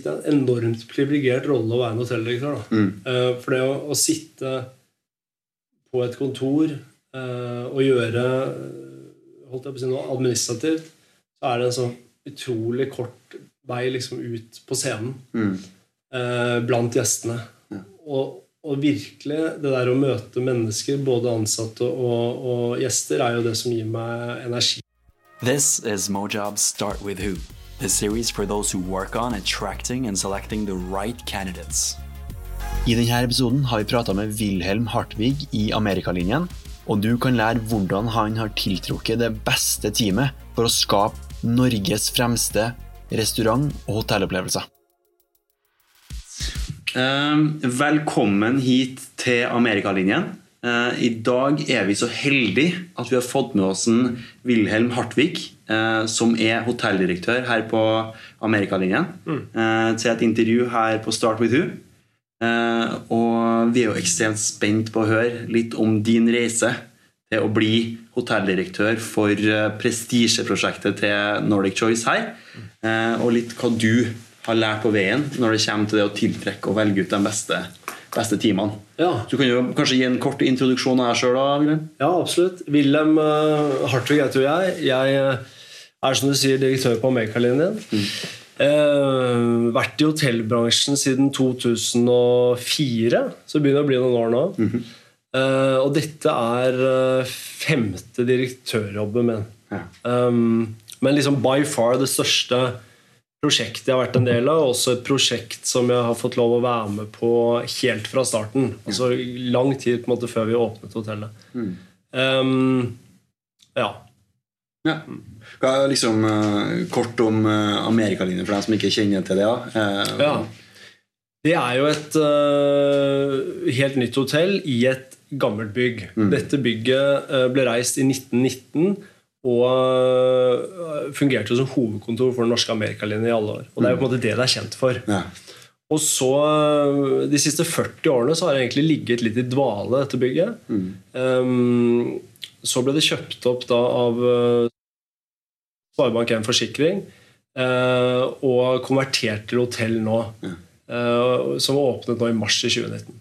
det er en enormt privilegert rolle å være hotelldirektør. da. Mm. Eh, For det å, å sitte på et kontor eh, og gjøre holdt jeg på å si noe administrativt, så er det en sånn utrolig kort vei liksom ut på scenen Mm. eh, blant gjestene. Ja. Og, og virkelig, det der å møte mennesker, både ansatte og, og gjester, er jo det som gir meg energi. This is Mojob's Start With Who, the series for those who work on attracting and selecting the right candidates. I denne episoden har vi prata med Wilhelm Hartvig i Amerikalinjen, og du kan lære hvordan han har tiltrukket det beste teamet for å skape Norges fremste restaurant- og hotellopplevelser. Eh, velkommen hit til Amerikalinjen. Eh, I dag er vi så heldige at vi har fått med oss en Wilhelm Hartvig, eh, som er hotelldirektør her på Amerikalinjen, mm. til et intervju her på Start with. Eh, og vi er jo ekstremt spent på å høre litt om din reise til å bli hotelldirektør for eh, prestisjeprosjektet til Nordic Choice her. Eh, og litt hva du har lært på veien når det kommer til det å tiltrekke og velge ut de beste, beste timene. Ja, Så du kan jo kanskje gi en kort introduksjon av deg sjøl, ja absolutt. Wilhelm uh, Hartvig heter jeg. Jeg eh, er som du sier direktør på Amerikalinjen. Eh, vært i hotellbransjen siden 2004, så det begynner å bli noen år nå. Eh, og dette er eh, femte direktørjobben min. Ja. Um, men liksom by far det største prosjektet jeg har vært en del av, og også et prosjekt som jeg har fått lov å være med på helt fra starten. Altså lang tid på en måte før vi åpnet hotellet. Um, ja. Ja. Hva er liksom uh, kort om uh, Amerikalinjen for dem som ikke kjenner til det? Eh, ja. Det er jo et uh, helt nytt hotell i et gammelt bygg. Dette bygget ble reist i 1919 og øh, fungerte jo som hovedkontor for den norske Amerikalinjen i alle år. Og det er jo på en måte det det er kjent for. ja. Og så øh, De siste 40 årene så har det egentlig ligget litt i dvale, dette bygget. Um, så ble det kjøpt opp da av øh, Sparebank1 Forsikring uh, og konvertert til hotell nå. øh, som åpnet nå i mars i 2019.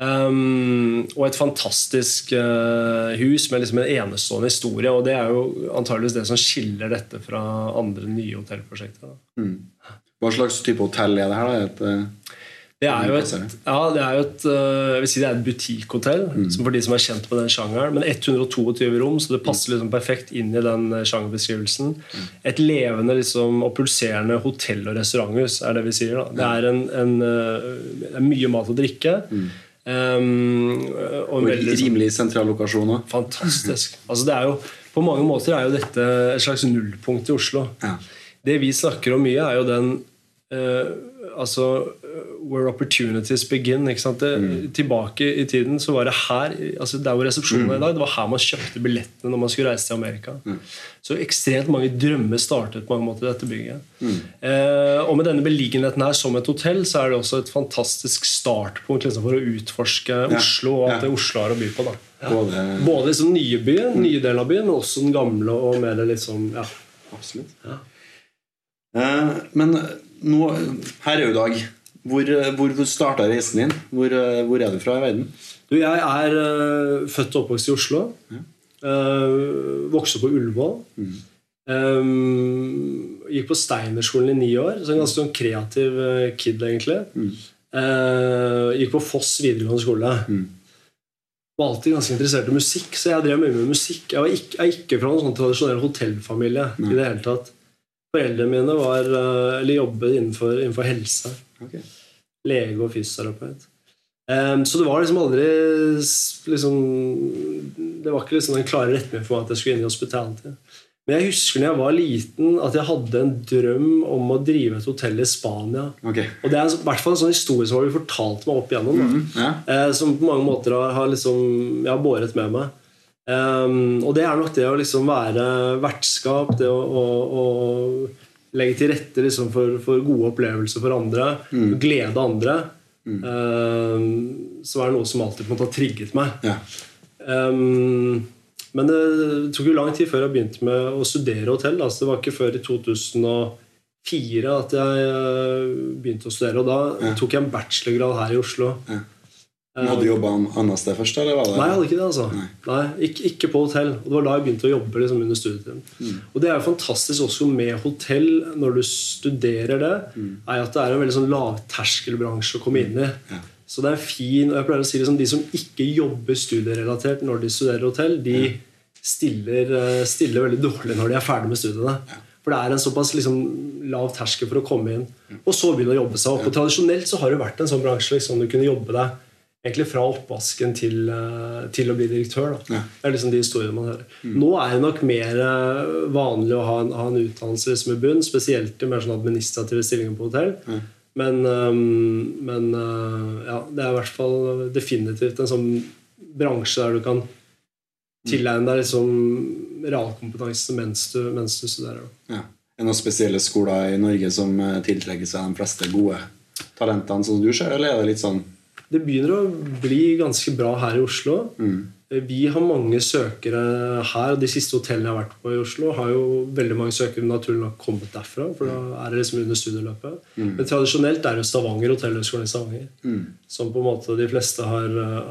Um, og et fantastisk uh, hus med liksom en enestående historie. Og det er jo antageligvis det som skiller dette fra andre nye hotellprosjekter. Da. Hva slags type hotell er det her? da? Et, eh, Det er jo et, ja, det er jo et, øh, jeg vil si det er et butikkhotell, mm. for de som er kjent på den sjangeren. Men 122 rom, så det passer liksom perfekt inn i den sjangerbeskrivelsen. sjangerbeskrivelsen. Et levende liksom, og pulserende hotell- og restauranthus er det vi sier. Da. Det er, en, en, det er mye mat og drikke. Um, og en og veldig sånn- rimelig sentral lokasjon òg. Fantastisk. Altså det er jo, på mange måter er jo dette et slags nullpunkt i Oslo. Ja. Det vi snakker om mye, er jo den uh, Altså Where opportunities begin. Det, Tilbake i tiden så var det her altså Der hvor resepsjonen er i dag, det var her man kjøpte billettene når man skulle reise til Amerika. Så ekstremt mange drømmer startet på mange måter i dette bygget. Eh, og med denne beliggenheten her som et hotell, så er det også et fantastisk startpunkt liksom, for å utforske Oslo og alt Ja. det Oslo har å by på. da Både både liksom nye byen, nye delen av byen, men også den gamle og mer liksom ja. Absolutt. Eh, men nå, her er jo dag. Hvor, eh, hvor, hvor starta reisen din? Hvor, eh, hvor er du fra i verden? Du, jeg er uh, født og oppvokst i Oslo. Uh, vokste på Ullevål. Um, gikk på Steinerskolen i ni år. Så en ganske sånn kreativ uh, kid, egentlig. Uh, gikk på Foss videregående skole. Var alltid ganske interessert i musikk, så jeg drev mye med musikk. Jeg, var ikke, jeg er ikke fra noen sånn tradisjonell hotellfamilie. i det hele tatt Foreldrene mine var, øh, eller jobbet innenfor, innenfor helse. Okay. Lege og fysioterapeut. Um, så det var liksom aldri liksom, Det var ikke liksom den klare retningen for meg at jeg skulle inn i hospitality. Men jeg husker når jeg var liten, at jeg hadde en drøm om å drive et hotell i Spania. Okay. Og Det er i hvert fall en sånn historie som har blitt fortalt meg opp igjennom. Da. Ja. uh, som på mange måter har, har liksom, jeg har båret med meg. Ehm, og det er nok det å liksom være vertskap, det å, å, å legge til rette liksom for, for gode opplevelser for andre, glede andre, ehm, som er noe som alltid på en måte har trigget meg. Ja. Um, men det tok jo lang tid før jeg begynte med å studere hotell. Altså det var ikke før i 2004 at jeg eh, begynte å studere. Og da tok jeg en bachelorgrad her i Oslo. Ja. Hadde du jobba annet sted først? Eller var det? Nei, jeg hadde ikke det. altså Nei. ikke, ikke på hotell. Og Det var da jeg begynte å jobbe liksom, under studietiden. Mm. Og det er jo fantastisk også med hotell når du studerer det, Mm. er at det er en veldig sånn lavterskelbransje å komme inn i. Ja. Så det er fin, og jeg pleier å si liksom, De som ikke jobber studierelatert når de studerer hotell, de stiller, eh, stiller veldig dårlig når de er ferdig med studiene. For det er en såpass liksom, lav terskel for å komme inn. Og så begynne å jobbe seg opp. Og Tradisjonelt så har det vært en sånn bransje liksom, du kunne jobbe deg egentlig fra oppvasken til, eh, til å bli direktør. Ja. Det er liksom de historiene man hører. Nå er det nok mer eh, vanlig å ha en, ha en utdannelse liksom i bunn, spesielt i mer sånn administrative stillinger på hotell. Men, øhm, men ja, det er i hvert fall definitivt en sånn bransje der du kan tilegne deg liksom realkompetanse mens mens du studerer. Da. Ja. Er det noen spesielle skoler i Norge som eh, tiltrekker seg de fleste gode talentene, som du ser, eller er det litt sånn Det begynner å bli ganske bra her i Oslo. mm, Vi har mange søkere her. og De siste hotellene jeg har vært på i Oslo, har jo veldig mange søkere naturlig nok kommet derfra. For da er det liksom under studieløpet. Men tradisjonelt er det Stavanger, hotellhøgskolen i Stavanger, mm, som på en måte de fleste har,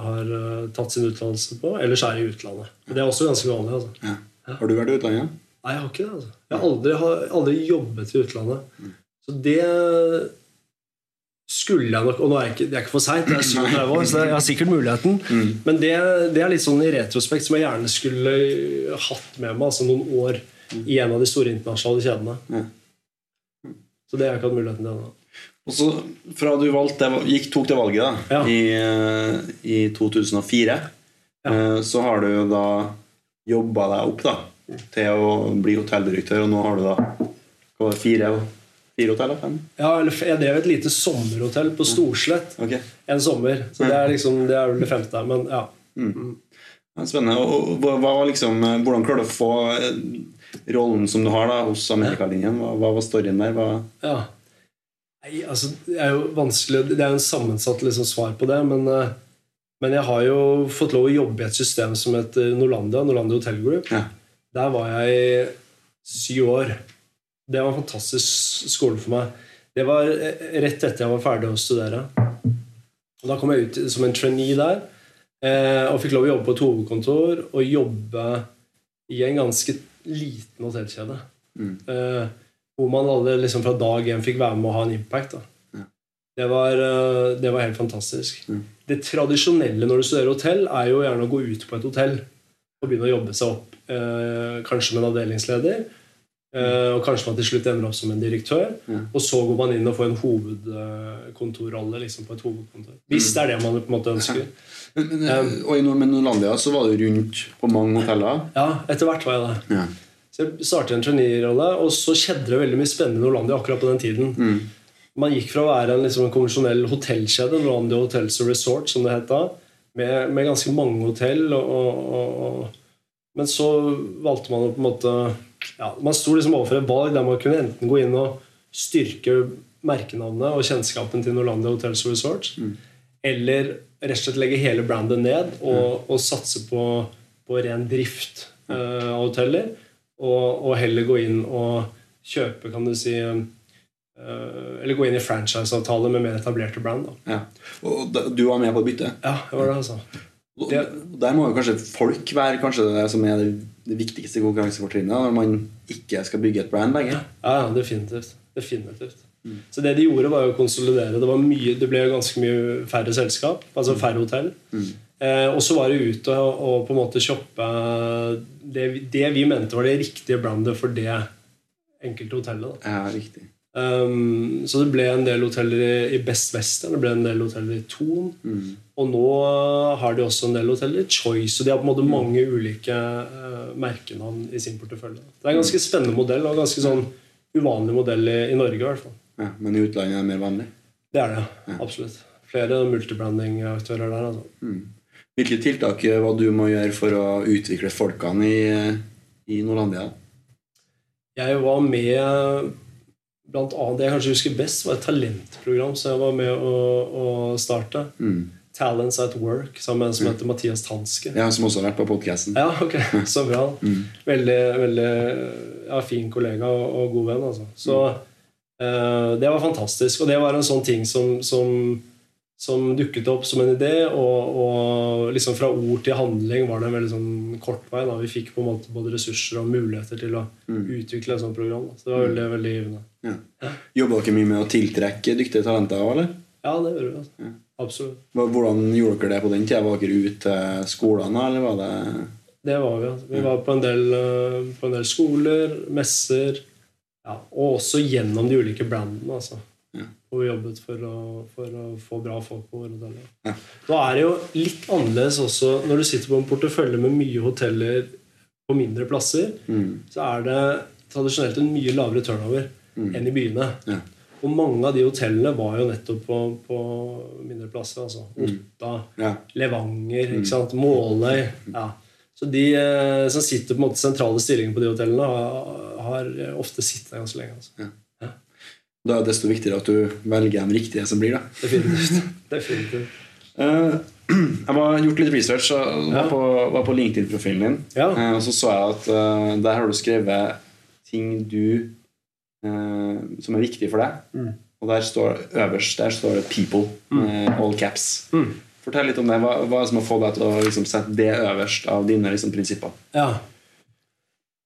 har uh, tatt sin utdannelse på. Ellers er det i utlandet. Det er også ganske vanlig. altså. ja. Har du vært i utlandet? Nei, jeg har ikke det. altså. Jeg har aldri, har aldri jobbet i utlandet. Så det skulle jeg nok Og nå er jeg ikke, det er ikke for seint, jeg er 37 år, så jeg har sikkert muligheten. Men det, det er litt sånn i retrospekt som jeg gjerne skulle hatt med meg altså noen år i en av de store internasjonale kjedene. Ja. Så det har jeg ikke hatt muligheten til ennå. Og så Fra du valgte, gikk, tok det valget da, Ja. i, eh, i 2004, ja. så har du da jobba deg opp da, til å bli hotelldirektør, og nå har du da hva var det, fire, fire hotell? Fem? Ja, jeg drev et lite sommerhotell på Storslett okay. en sommer. Så det er liksom, det er vel det femte. Men ja. ja, Spennende. Og, hva liksom, eh, hvordan klarer du å få eh, rollen som du har da hos Amerikalinjen? Hva, hva var storyen der? Hva, Ja. Nei, altså, det er jo vanskelig Det er jo en sammensatt liksom, svar på det, men, eh, men jeg har jo fått lov å jobbe i et system som heter Norlandia, Norlandia Hotel Group. ja. Der var jeg i syv år. Det var en fantastisk skole for meg. Det var eh, rett etter jeg var ferdig å studere. Og Da kom jeg ut som en trainee der eh, og fikk lov å jobbe på et hovedkontor og jobbe i en ganske liten hotellkjede. Mm. Eh, hvor man alle liksom fra dag én fikk være med å ha en impact. Ja. Det, var, det var helt fantastisk. Mm. Det tradisjonelle når du studerer hotell, er jo gjerne å gå ut på et hotell og begynne å jobbe seg opp. Kanskje med en avdelingsleder. Eh, og kanskje man til slutt ender opp som en direktør. Mm. Og så går man inn og får en hovedkontorrolle liksom på et hovedkontor. Hvis det er det man på en måte ønsker. Men, men, um, og i Norlandia så var du rundt på mange hoteller. Ja, etter hvert var jeg det. Ja. Så jeg startet en trainee-rolle, og så skjedde det veldig mye spennende i Norlandia akkurat på den tiden. Mm. Man gikk fra å være en, liksom, en konvensjonell hotellkjede, Norlandia Hotels and Resort, som det het da, med, med ganske mange hotell. Og, og, og, og, men så valgte man å på en måte ja, Man sto liksom overfor et valg der man kunne enten gå inn og styrke merkenavnet og kjennskapen til Norlandia Hotels og Resorts, eller rett og slett legge hele brandet ned og, og satse på, på ren drift eh, av hoteller. Og, og heller gå inn og kjøpe, kan du si eh, Eller gå inn i franchiseavtaler med mer etablerte brand. Da. Ja. Og du var med på byttet. Ja, det var det, altså. Det- Der må jo kanskje folk være kanskje det som er det, det viktigste konkurransefortrinnet når man ikke skal bygge et brand lenger. Ja, definitivt. definitivt. Mm. Så det de gjorde, var å konsolidere. Det, var mye, det ble ganske mye færre selskap, altså færre hotell. Eh, og så var det ut og, og på en måte shoppe det, det vi mente var det riktige brandet for det enkelte hotellet. Da. Ja, riktig. Um, så det ble en del hoteller i, Best Western, det ble en del hoteller i Thon. Mm. Og nå har de også en del hoteller i Choice. Og de har på en måte mange ulike uh, merkenavn i sin portefølje. Det er en ganske spennende modell, og en ganske sånn uvanlig modell i, i Norge. i hvert fall Ja, men i utlandet er det mer vanlig. Det er det, absolutt. Flere multibranding-aktører der. altså Hvilke tiltak er hva du må gjøre for å utvikle folkene i, i Norlandia? Jeg var med Blant annet, Det jeg kanskje husker best, var et talentprogram som jeg var med å, å starte. Mm. Talents at Work, sammen med en som heter Mathias Tanske. Ja, som også har vært på podkasten. Ja, ok, så bra. Mm. Veldig, veldig ja, fin kollega og, og god venn. Altså. Så Eh, det var fantastisk. Og det var en sånn ting som, som, som dukket opp som en idé. Og, og liksom fra ord til handling var det en veldig sånn kort vei. Da. Vi fikk på en måte både ressurser og muligheter til å utvikle et sånt program. Da. Så det var veldig, veldig givende. Ja. Jobber dere mye med å tiltrekke dyktige talenter òg, eller? Ja, det gjorde vi. Altså. Absolutt. Hvordan gjorde dere det på den tida? Var dere ute til skolene, eller var det Det var vi. Altså. Vi var på en, del, eh, på en del skoler, messer, ja, og også gjennom de ulike brandene. Altså. Ja. Og jobbet for å, for å få bra folk på våre hoteller. Ja. Da er det jo litt annerledes også når du sitter på en portefølje med mye hoteller på mindre plasser. mm. Så er det tradisjonelt en mye lavere turnover enn i byene. Ja. Og mange av de hotellene var jo nettopp på, på mindre plasser. altså Otta, Ja. Levanger, ikke sant? Måløy. Ja. Så de eh, som sitter på en måte sentrale stillinger på de hotellene, har, har ofte sittet ganske lenge. Altså. Da er det desto viktigere at du velger de riktige som blir, da. Definitivt. Definitivt. Eh, jeg har gjort litt research og var på, var på LinkedIn-profilen din. Ja. Eh, og så så jeg at eh, der har du skrevet ting du som er viktig for deg. Mm. Og der står øverst der står det 'people'. med all caps. Mm. Fortell litt om det. Hva, hva er som har fått deg til å liksom, sette det øverst av dine liksom, prinsipper? Ja.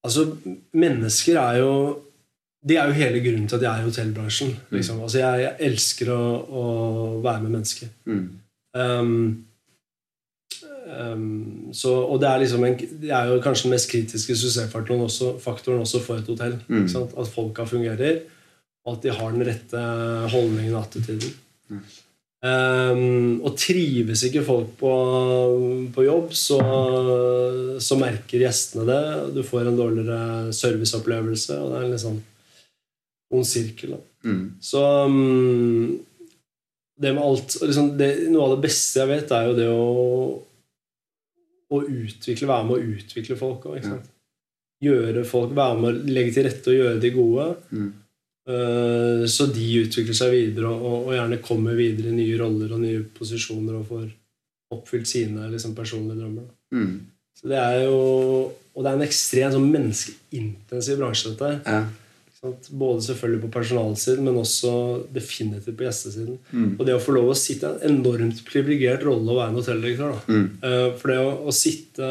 Altså, mennesker er jo Det er jo hele grunnen til at jeg er i hotellbransjen. Liksom. Altså, jeg, jeg elsker å, å være med mennesker. Mm. Um, um, så, og det er, liksom en, det er jo kanskje den mest kritiske suksessfaktoren også, faktoren også for et hotell. Mm. At folka fungerer, og at de har den rette holdningen og attituden. Um, og trives ikke folk på, på jobb, så, så merker gjestene det. Du får en dårligere serviceopplevelse, og det er litt sånn ond sirkel. Mm. Så um, det med alt liksom det, Noe av det beste jeg vet, er jo det å, å utvikle, være med å utvikle folk òg. Ja. Gjøre folk, Være med å legge til rette og gjøre de gode. Mm. Uh, så de utvikler seg videre og, og gjerne kommer videre i nye roller og nye posisjoner og får oppfylt sine liksom, personlige drømmer. Mm. Så det er jo Og det er en ekstremt sånn, menneskeintensiv bransje, dette. Ja. Både selvfølgelig på personalsiden, men også definitivt på gjestesiden. Mm. Og det å få lov å sitte i en enormt privilegert rolle å være en hotelldirektør. Mm. Eh, For det å, å sitte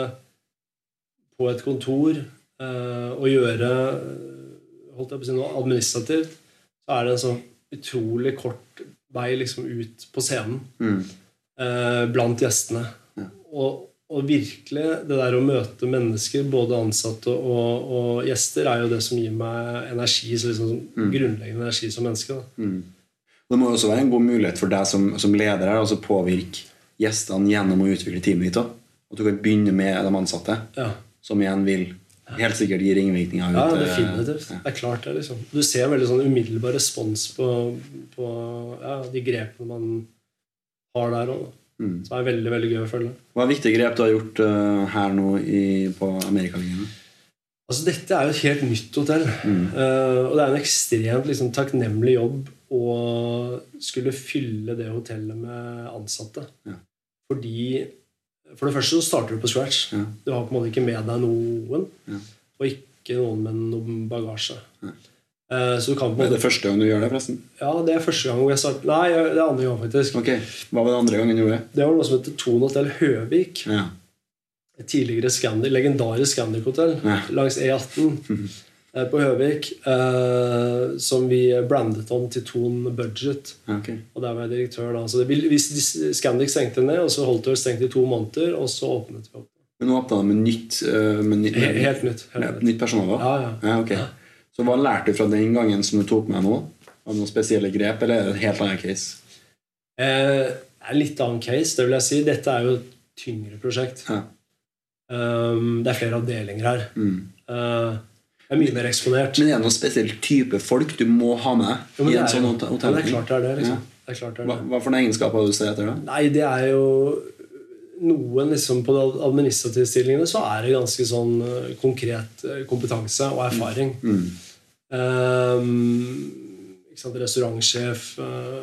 på et kontor eh, og gjøre holdt jeg på å si noe administrativt, så er det en sånn utrolig kort vei liksom ut på scenen Mm. eh, blant gjestene. Ja. Og, og virkelig, det der å møte mennesker, både ansatte og, og gjester, er jo det som gir meg energi, så liksom, grunnleggende energi som menneske. Mm. Det må jo også være en god mulighet for deg som, som leder her, å påvirke gjestene gjennom å utvikle teamet ditt òg. At du kan begynne med de ansatte, Ja. som igjen vil helt sikkert gi ringvirkninger Ja, eh, definitivt. ja. Det er klart det, liksom. Du ser en veldig sånn umiddelbar respons på, på ja, de grepene man har der òg. Mm. Som er veldig veldig gøy å følge. Hva er viktige grep du har gjort uh, her nå i, på Amerikalinjene? Altså, dette er jo et helt nytt hotell. Mm. Uh, og det er en ekstremt liksom, takknemlig jobb å skulle fylle det hotellet med ansatte. Ja. Fordi For det første så starter du på scratch. Ja. Du har på en måte ikke med deg noen. Ja. Og ikke noen med noen bagasje. Nei. Eh, så kan en Er det første gang du gjør det, forresten? Ja, det er første gang jeg startet Nei, det er andre gang, faktisk. Ok, Hva var det andre gangen du gjorde det? Det var noe som heter Thon hotell Høvik. Ja. Et tidligere Scandic, legendarisk Scandic-hotell Ja. langs E18 eh, på Høvik. Eh, som vi brandet om til Thon Budget. Okay. ok. Og der var jeg direktør da. Så det, hvis Scandic stengte ned, og så holdt det stengt i to måneder, og så åpnet vi opp. Men nå åpna det med nytt, eh, med nytt, Helt, helt nytt. Helt ja, nytt. nytt personal? da? Ja, ja. Ja, ok. Så hva lærte du fra den gangen som du tok med nå? Det noen spesielle grep, eller er det en helt annen case? Eh, det litt annen case, det vil jeg si. Dette er jo et tyngre prosjekt. Ja. Um, det er flere avdelinger her. Mm. Uh, det er mye mer eksponert. Men er det noen spesiell type folk du må ha med Jo, i en er sånn hotell? Ja, det er klart det er det. Liksom. Ja. Det er klart det er Hva, hva for noen egenskaper du ser etter da? Nei, det er jo noen liksom På de administrative stillingene så er det ganske sånn eh, konkret eh, kompetanse og erfaring. Mm. Um, restaurantsjef, eh,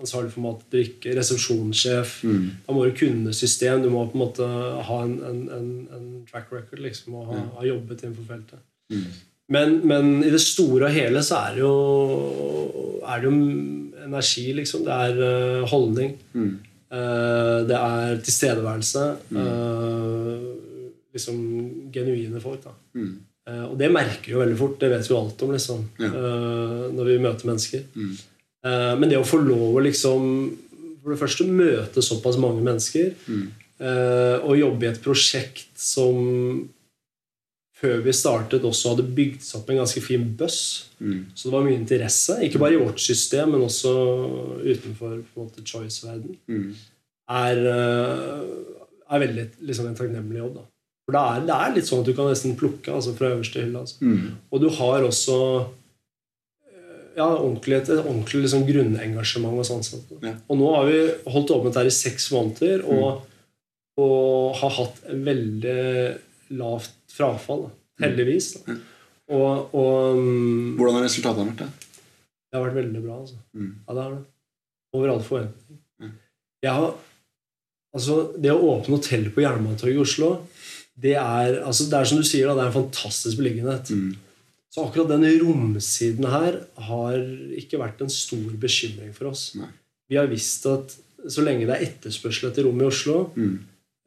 ansvarlig for mat og drikke, resepsjonssjef. Mm. Da må du kunne system. Du må på en måte ha en, en, en, en track record liksom, og ha, ha jobbet innenfor feltet. Mm. Men, men i det store og hele så er det jo, er det jo energi, liksom. Det er holdning. Eh, det er tilstedeværelse. eh, liksom genuine folk. da Eh, og det merker vi jo veldig fort. Det vet vi jo alt om liksom, eh, når vi møter mennesker. Eh, men det å få lov å liksom for det første møte såpass mange mennesker eh, og jobbe i et prosjekt som før vi startet også hadde bygd seg opp en ganske fin buss. Så det var mye interesse. Ikke bare i vårt system, men også utenfor på en måte choice-verden. Er, eh, er veldig liksom, en takknemlig jobb. da for det er, det er litt sånn at du kan nesten plukke altså, fra øverste hylle. Altså. Og du har også eh, ja, ordentlig, et ordentlig liksom, grunnengasjement. hos ansatte. Ja. Og nå har vi holdt åpent her i seks måneder og, og har hatt en veldig lavt frafall. Da. Heldigvis. Da. Og, og mm, Hvordan har resultatene vært? det? det har vært veldig bra. Altså. Ja, det har det. Over all forventning. Jeg har, altså, det å åpne hotell på Jernbanetorget i Oslo, det er, altså, det er som du sier, da, det er en fantastisk beliggenhet. Så akkurat den romsiden her har ikke vært en stor bekymring for oss. Nei. Vi har visst at så lenge det er etterspørsel etter rom i Oslo,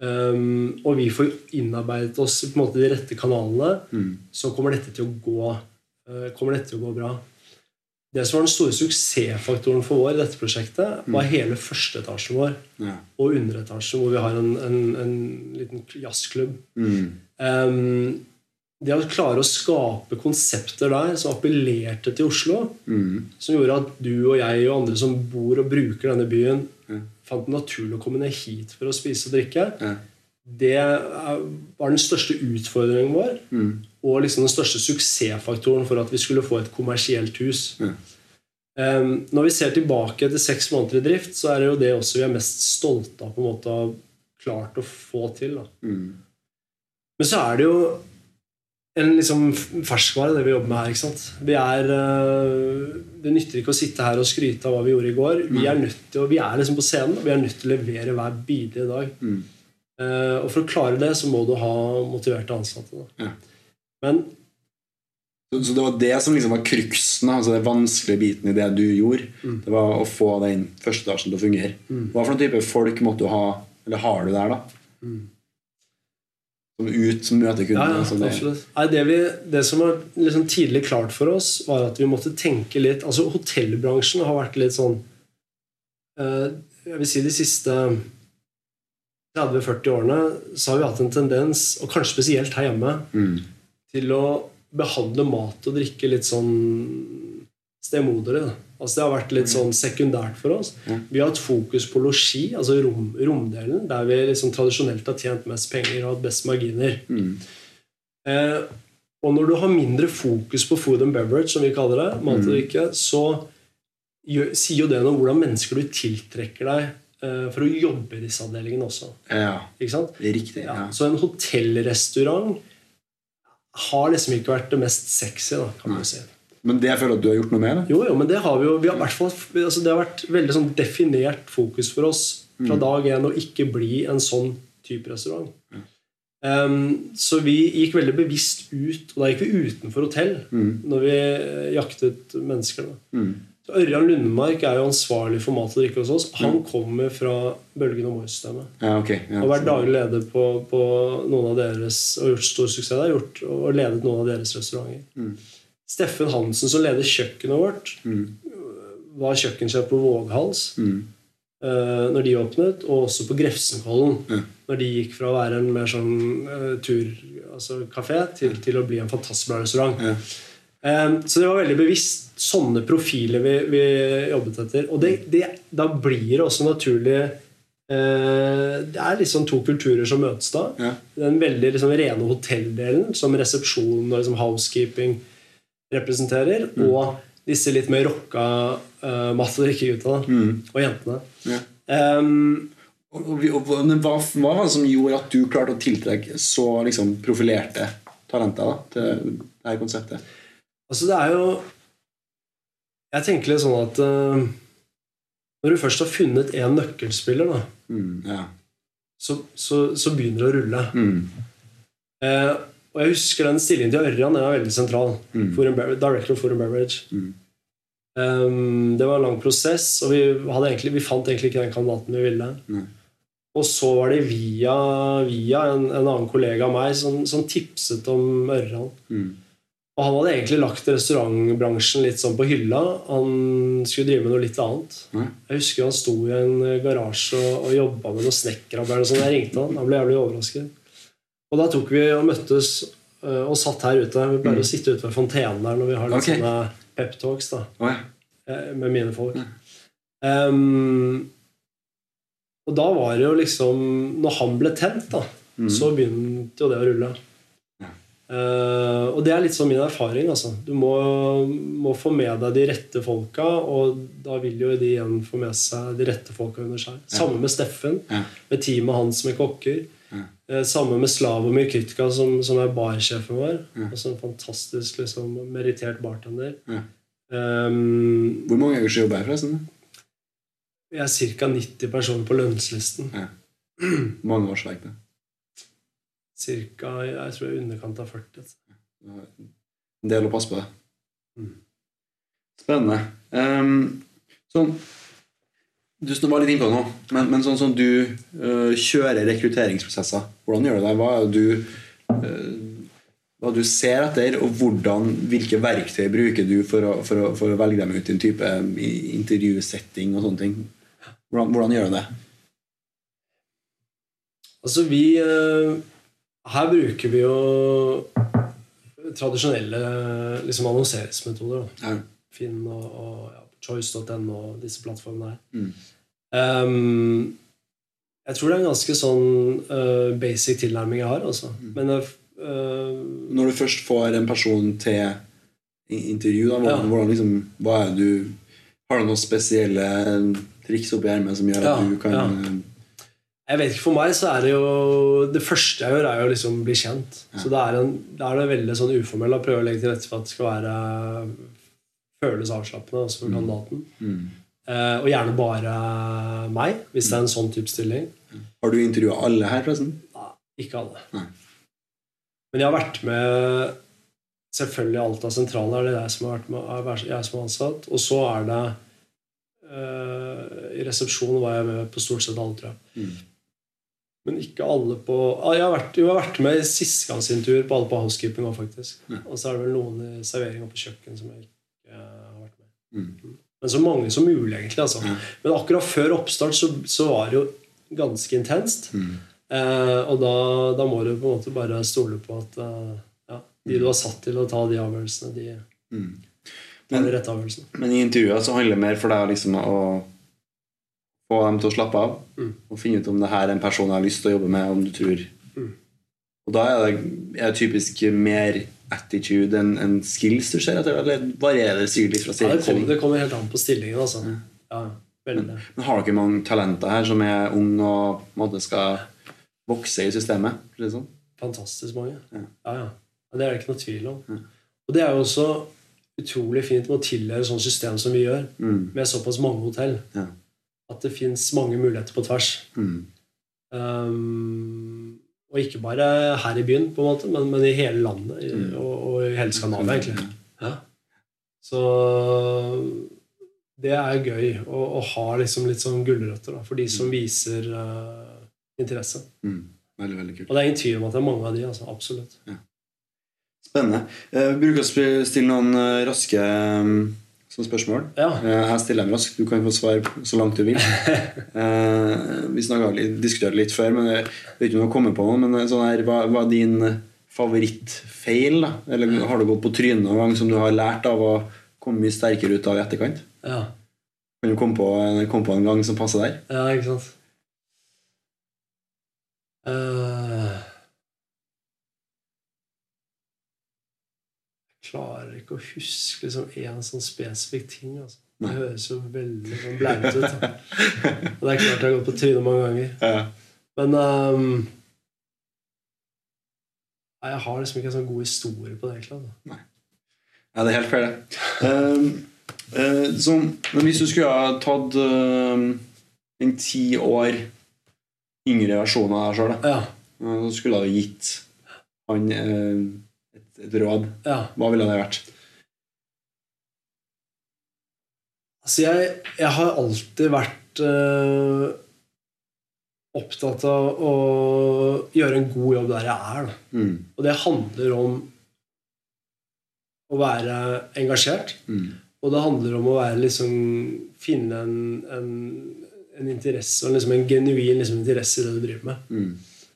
um, og vi får innarbeidet oss på en måte de rette kanalene, så kommer dette til å gå uh, kommer dette til å gå bra. Det som var den store suksessfaktoren for vår i dette prosjektet, var hele førsteetasjen vår Ja. og underetasjen, hvor vi har en, en, en liten jazzklubb. Um, det å klare å skape konsepter der som appellerte til Oslo, som gjorde at du og jeg og andre som bor og bruker denne byen, fant det naturlig å komme ned hit for å spise og drikke, det var den største utfordringen vår. Og liksom den største suksessfaktoren for at vi skulle få et kommersielt hus. Um, når vi ser tilbake etter seks måneder i drift, så er det jo det også vi er mest stolte av på en måte å ha klart å få til. Da. Men så er det jo en liksom ferskvare, det vi jobber med her. ikke sant? Vi er, øh, Det nytter ikke å sitte her og skryte av hva vi gjorde i går. Vi er nødt til, vi er liksom på scenen, og vi er nødt til å levere hver bidige dag. Eh, og for å klare det, så må du ha motiverte ansatte. Da. Ja. Men Så, så det var det som liksom var kruksen, da, altså den vanskelige biten i det du gjorde. Det var å få den første etasjen til å fungere. Hva for noen type folk måtte du ha, eller har du der, da? Som ut som møter kundene? ja, ja, det- absolutt. Nei, det, vi, det som var liksom tidlig klart for oss, var at vi måtte tenke litt Altså Hotellbransjen har vært litt sånn eh, Jeg vil si de siste 30-40 årene så har vi hatt en tendens, og kanskje spesielt her hjemme, til å behandle mat og drikke litt sånn stemoderlig. da. Altså Det har vært litt sånn sekundært for oss. Vi har hatt fokus på losji, altså rom, romdelen, der vi liksom tradisjonelt har tjent mest penger og hatt best marginer. Eh, og når du har mindre fokus på food and beverage, som vi kaller det, mat og drikke, så gjør, sier jo det noe om hvordan mennesker du tiltrekker deg eh, for å jobbe i disse avdelingene også. Ja, Ikke sant? riktig. Ja. Ja. Så en hotellrestaurant har liksom ikke vært det mest sexy, da, kan man si. Men det jeg føler at du har gjort noe med? da? Jo, jo, men det har vi jo vi har i hvert altså Det har vært veldig sånn definert fokus for oss fra dag én å ikke bli en sånn type restaurant. Ehm, så vi gikk veldig bevisst ut, og da gikk vi utenfor hotell når vi eh, jaktet mennesker. Da. Så Ørjan Lundmark er jo ansvarlig for mat og drikke hos oss. Han kommer fra Bølgen og Moi-systemet. Ja, okay. Ja. Og vært daglig leder på, på noen av deres og gjort stor suksess der. Gjort, og ledet noen av deres restauranter. Steffen Hansen, som leder kjøkkenet vårt, var kjøkkensjef på Våghals eh, når de åpnet, og også på Grefsenkollen når de gikk fra å være en mer sånn uh, tur, altså kafé til, til å bli en fantastisk bra restaurant. Eh, så det var veldig bevisst sånne profiler vi, vi jobbet etter. Og det, det, da blir det også naturlig eh, Det er liksom to kulturer som møtes da. Ja. Den veldig liksom, rene hotelldelen, som resepsjon og liksom, housekeeping representerer, og disse litt mer rocka uh, mat- og drikkegutta og jentene. Ja. Um, Og, og, og, men hva, hva var det som gjorde at du klarte å tiltrekke så liksom, profilerte talenter da, til det her konseptet? Altså, det er jo Jeg tenker litt sånn at uh, når du først har funnet én nøkkelspiller, da, Mm, ja. så, så, så begynner det å rulle. Mm, Eh, og jeg husker den stillingen til Ørjan. Den var veldig sentral. Mm. Bever- Director and Beverage. Um, det var en lang prosess, og vi, egentlig, vi fant egentlig ikke den kandidaten vi ville. Mm. Og så var det via, via en, en annen kollega av meg som, som tipset om Ørjan. Mm. Og han hadde egentlig lagt restaurantbransjen litt sånn på hylla. Han skulle drive med noe litt annet. Mm. Jeg husker han sto i en garasje og, og jobba med noe snekkerarbeid. sånn. Jeg ringte han. Han ble jævlig overrasket. Og da tok vi og møttes øh, og satt her ute. Vi pleier å sitte ute ved fontenen der når vi har litt okay. sånne peptalks Å, ja. eh, med mine folk. Ehm, og da var det jo liksom Når han ble tent, da, så begynte jo det å rulle. Ja. Eh, og det er litt sånn min erfaring. Altså. Du må, må få med deg de rette folka, og da vil jo de igjen få med seg de rette folka under seg. Samme med Steffen, Ja. med teamet hans med kokker. Ja. Eh, samme med Slavomir Kytka, som, som er barsjefen vår. Også en fantastisk liksom, merittert bartender. Mm. Um, Hvor mange ganger jobber jeg, forresten? vi er ca. 90 personer på lønnslisten. Ja. Mange årsverk, det? Cirka, jeg tror i underkant av 40. En del å passe på. Mm. Spennende. Um, sånn Du var litt innpå nå, men, men sånn som du uh, kjører rekrutteringsprosesser, hvordan gjør du det? Hva er det du uh, hva du ser etter, og hvordan, hvilke verktøy bruker du for å, for å, for å velge dem ut i en type intervjusetting og sånne ting? Hvordan, hvordan gjør du det? Altså, vi uh, Her bruker vi jo tradisjonelle liksom, annonseringsmetoder. Da. Ja. Finn og, og ja, choice.no og disse plattformene her. Mm. Ehm, jeg tror det er en ganske sånn uh, basic tilnærming jeg har. Altså. Mm. Men eh, Når du først får en person til intervju, da, hvordan, Ja. hvordan liksom, hva er det du Har du noen spesielle triks oppi ermet som gjør at Ja, du kan ja. Jeg vet ikke, For meg så er det jo Det første jeg gjør, er jo liksom bli kjent. Så da er, en, er det veldig sånn uformell å prøve å legge til rette for at det skal være føles avslappende også for kandidaten. mm. Eh, og gjerne bare meg, hvis det er en sånn type stilling. Har du intervjua alle her, forresten? Nei, ikke alle. Nei. Men jeg har vært med Selvfølgelig Alta sentrale er det jeg som har vært med, er jeg som er ansatt. Og så er det eh, I resepsjonen var jeg med på stort sett alle, tror jeg. Mm. Men ikke alle på ah, Jeg har vært, jo, jeg har vært med i sistegangsintervjuer på alle på housekeeping òg, faktisk. Ja. Og så er det vel noen i servering og på kjøkken som jeg ikke har vært med. Mm. Men så mange som mulig, egentlig. Altså. Mm. Men akkurat før oppstart så, så var det jo ganske intenst. Mm. Eh, og da, da må du på en måte bare stole på at eh, ja, de du har satt til å ta de avgjørelsene, de Mm. tar de rette avgjørelsene. Men i intervjuer så handler det mer for deg liksom å få dem til å slappe av Mm. og finne ut om det her er en person jeg har lyst til å jobbe med, om du tror Mm. Og da er det, er typisk mer attitude en, en skills du ser etter, eller varierer det sikkert fra Ja, stilling det, til kommer, det kommer helt an på stillingen, altså. Ja. Ja, veldig. Men har dere mange talenter her som er unge og måte skal vokse i systemet? det Sånn? Fantastisk mange. Ja. Ja, ja. Det er det ikke noe tvil om. Ja. Og det er jo også utrolig fint med å tilhøre sånne sånt system som vi gjør, Mm. med såpass mange hotell. Ja. At det fins mange muligheter på tvers. Mm. Um, og ikke bare her i byen, på en måte, men, men i hele landet. Mm. og, og i hele Skandinavia, egentlig. Ja. Så det er gøy å, å ha liksom litt sånn gulrøtter for de som viser uh, interesse. Mm. Veldig, veldig kult. Og det er ingen tvil om at det er mange av de. altså, Absolutt. Spennende. Eh, Vi bruker å stille noen eh, raske mm, sånne spørsmål. Ja. stiller Jeg stiller dem raskt. Du kan få svar så langt du vil. Eh, Vi litt, diskuterte litt før, men jeg vet ikke om du har kommet på noe. Men sånn her, hva, hva er din favorittfeil? da? Eller har du gått på trynet noen gang som du har lært av å komme mye sterkere ut av i etterkant? Ja, Kan du komme på, komme på en gang som passer der? ja ikke sant. Eh, klarer ikke å huske liksom én sånn spesifikk ting. altså. Det høres jo veldig sånn blaut ut. Da. Og det er klart jeg har gått på trynet mange ganger. Ja. Men um, nei, jeg har liksom ikke en sånn god historie på det. egentlig. altså. Ja, det er helt fair, det. Um, uh, så, men hvis du skulle ha tatt ehm, en ti år yngre versjon av deg sjøl, Ja. så skulle du ha gitt han eh, et, råd, Ja. hva ville det vært? Altså, jeg, jeg har alltid vært øh, opptatt av å gjøre en god jobb der jeg er. Mm. Og det handler om å være engasjert. Mm. Og det handler om å være, liksom, finne en, en, en interesse liksom en genuin liksom, interesse i det du driver med. Mm.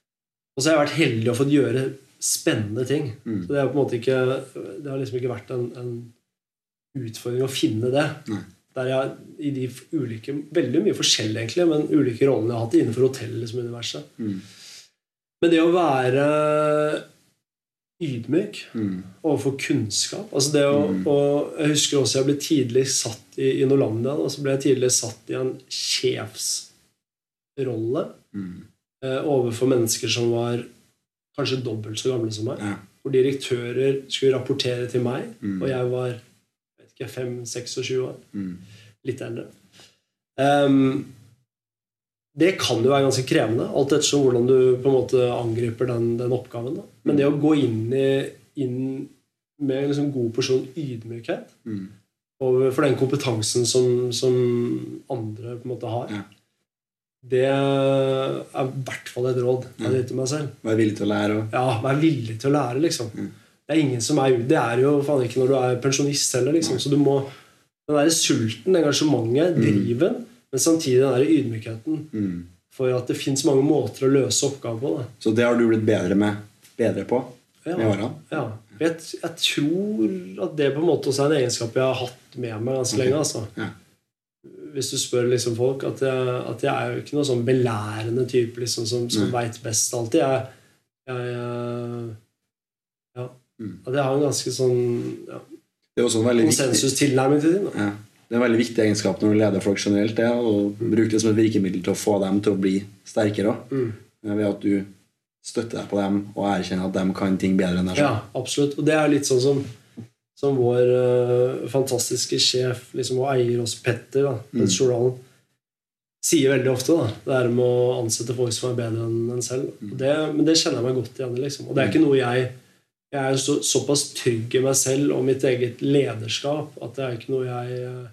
Og så har jeg vært heldig og fått gjøre spennende ting. Mm. Så det, er på en måte ikke, det har liksom ikke vært en, en utfordring å finne det. Nei. Der jeg i de ulike, veldig mye forskjell, egentlig, men ulike rollene jeg har hatt innenfor hotelluniverset. Mm. Men det å være ydmyk Mm. overfor kunnskap altså det å, Mm. og Jeg husker også jeg ble tidlig satt i, i Norlandia. Da, så ble jeg tidlig satt i en sjefsrolle Mm. eh, overfor mennesker som var kanskje dobbelt så gamle som meg. Ja. Hvor direktører skulle rapportere til meg, Mm. og jeg var vet ikke, 5-26 år. Mm. Litt eldre. Um, det kan jo være ganske krevende, alt ettersom hvordan du på en måte angriper den, den oppgaven. Da. Men det å gå inn, i, inn med en liksom god porsjon ydmykhet Mm. for den kompetansen som, som andre på en måte har, Ja. Det er i hvert fall et råd jeg gir til meg selv. Vær villig til å lære og Ja, Vær villig til å lære, liksom. Mm. Det er ingen som er Det er jo faen ikke når du er pensjonist heller, liksom. Så du må Den derre sulten, engasjementet, driven, men samtidig den derre ydmykheten mm. for at det fins mange måter å løse oppgaver på. Da. Så det har du blitt bedre med bedre på Ja. med? Ja. Jeg, jeg tror at det på en måte også er en egenskap jeg har hatt med meg ganske lenge. altså. Ja. Hvis du spør liksom folk at jeg, at jeg er jo ikke noe sånn belærende type liksom, som, som veit best alltid. Jeg, jeg, ja. Mm. At jeg har en ganske sånn ja, Det er også en konsensustilnærming til ting. Ja, det er en veldig viktig egenskap når du leder folk generelt, det, å bruke det som et virkemiddel til å få dem til å bli sterkere. Mm. ved at du støtter deg på dem og erkjenner at de kan ting bedre enn deg selv. Ja, absolutt. Og det er litt sånn som, som vår uh, fantastiske sjef liksom, og eier oss, Petter, da, Petter Stordalen, sier veldig ofte. da, Det er med å ansette folk som er bedre enn en selv. Mm. det, men det kjenner jeg meg godt igjen i. liksom. Og det er ikke noe jeg Jeg er så, såpass trygg i meg selv og mitt eget lederskap at det er ikke noe jeg uh,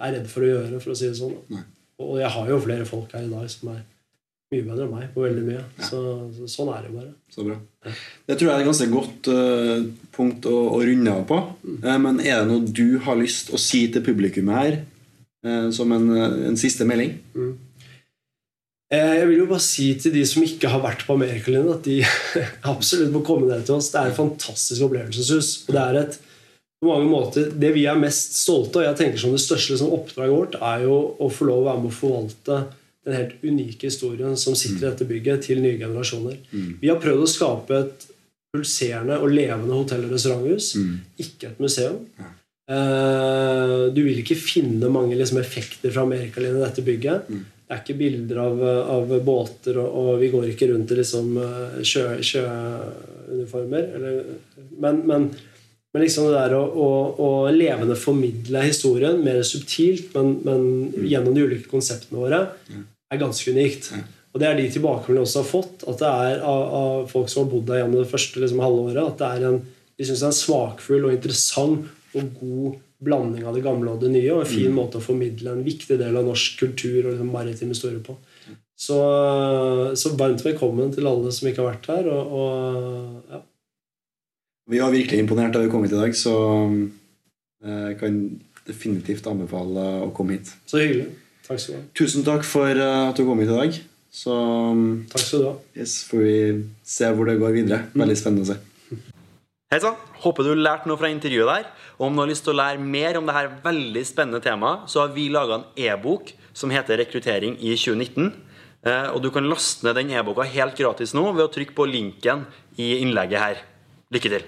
er redd for å gjøre, for å si det sånn. Og jeg har jo flere folk her i dag som er mye bedre enn meg på veldig mye. Ja. Så, så sånn er det bare. Så bra. Det tror jeg er et ganske godt uh, punkt å, å runde av på. Eh, men er det noe du har lyst å si til publikummet her, uh, som en, en siste melding? Mm. Jeg vil jo bare si til de som ikke har vært på Amerikalinjen, at de absolutt må komme ned til oss. Det er et fantastisk opplevelseshus. Og det er et på mange måter, Det vi er mest stolte av, og jeg tenker som det største liksom, oppdraget vårt, er jo å få lov å være med å forvalte den helt unike historien som sitter i dette bygget, til nye generasjoner. Vi har prøvd å skape et pulserende og levende hotell- og restauranthus, ikke et museum. Eh, Du vil ikke finne mange liksom, effekter fra Amerikalinjen i dette bygget. Det er ikke bilder av, av båter, og, og vi går ikke rundt i liksom, eh, sjøuniformer. Men, men, men liksom det der å, å, å levende formidle historien mer subtilt, men, men gjennom de ulike konseptene våre, er ganske unikt. Og det er de tilbakemeldingene vi også har fått, at det er av, av folk som har bodd der gjennom det første liksom, halvåret, at det er en, de synes det er en smakfull og interessant og god blanding av det gamle og det nye, og en fin måte å formidle en viktig del av norsk kultur og liksom, maritim historie på. Så, så varmt velkommen til alle som ikke har vært her. Og, og ja. Vi var virkelig imponert da vi kom hit i dag, så eh, jeg kan definitivt anbefale å komme hit. Så hyggelig. Takk skal du ha. Tusen takk for eh, at du kom hit i dag. Så Takk skal du ha. yes, får vi se hvor det går videre. Veldig spennende å se. Hei sann! Håper du lærte noe fra intervjuet der. Og om du har lyst til å lære mer om dette veldig spennende temaet, så har vi laga en e-bok som heter 'Rekruttering i 2019'. Eh, Og du kan laste ned den e-boka helt gratis nå ved å trykke på linken i innlegget her. Lykke til!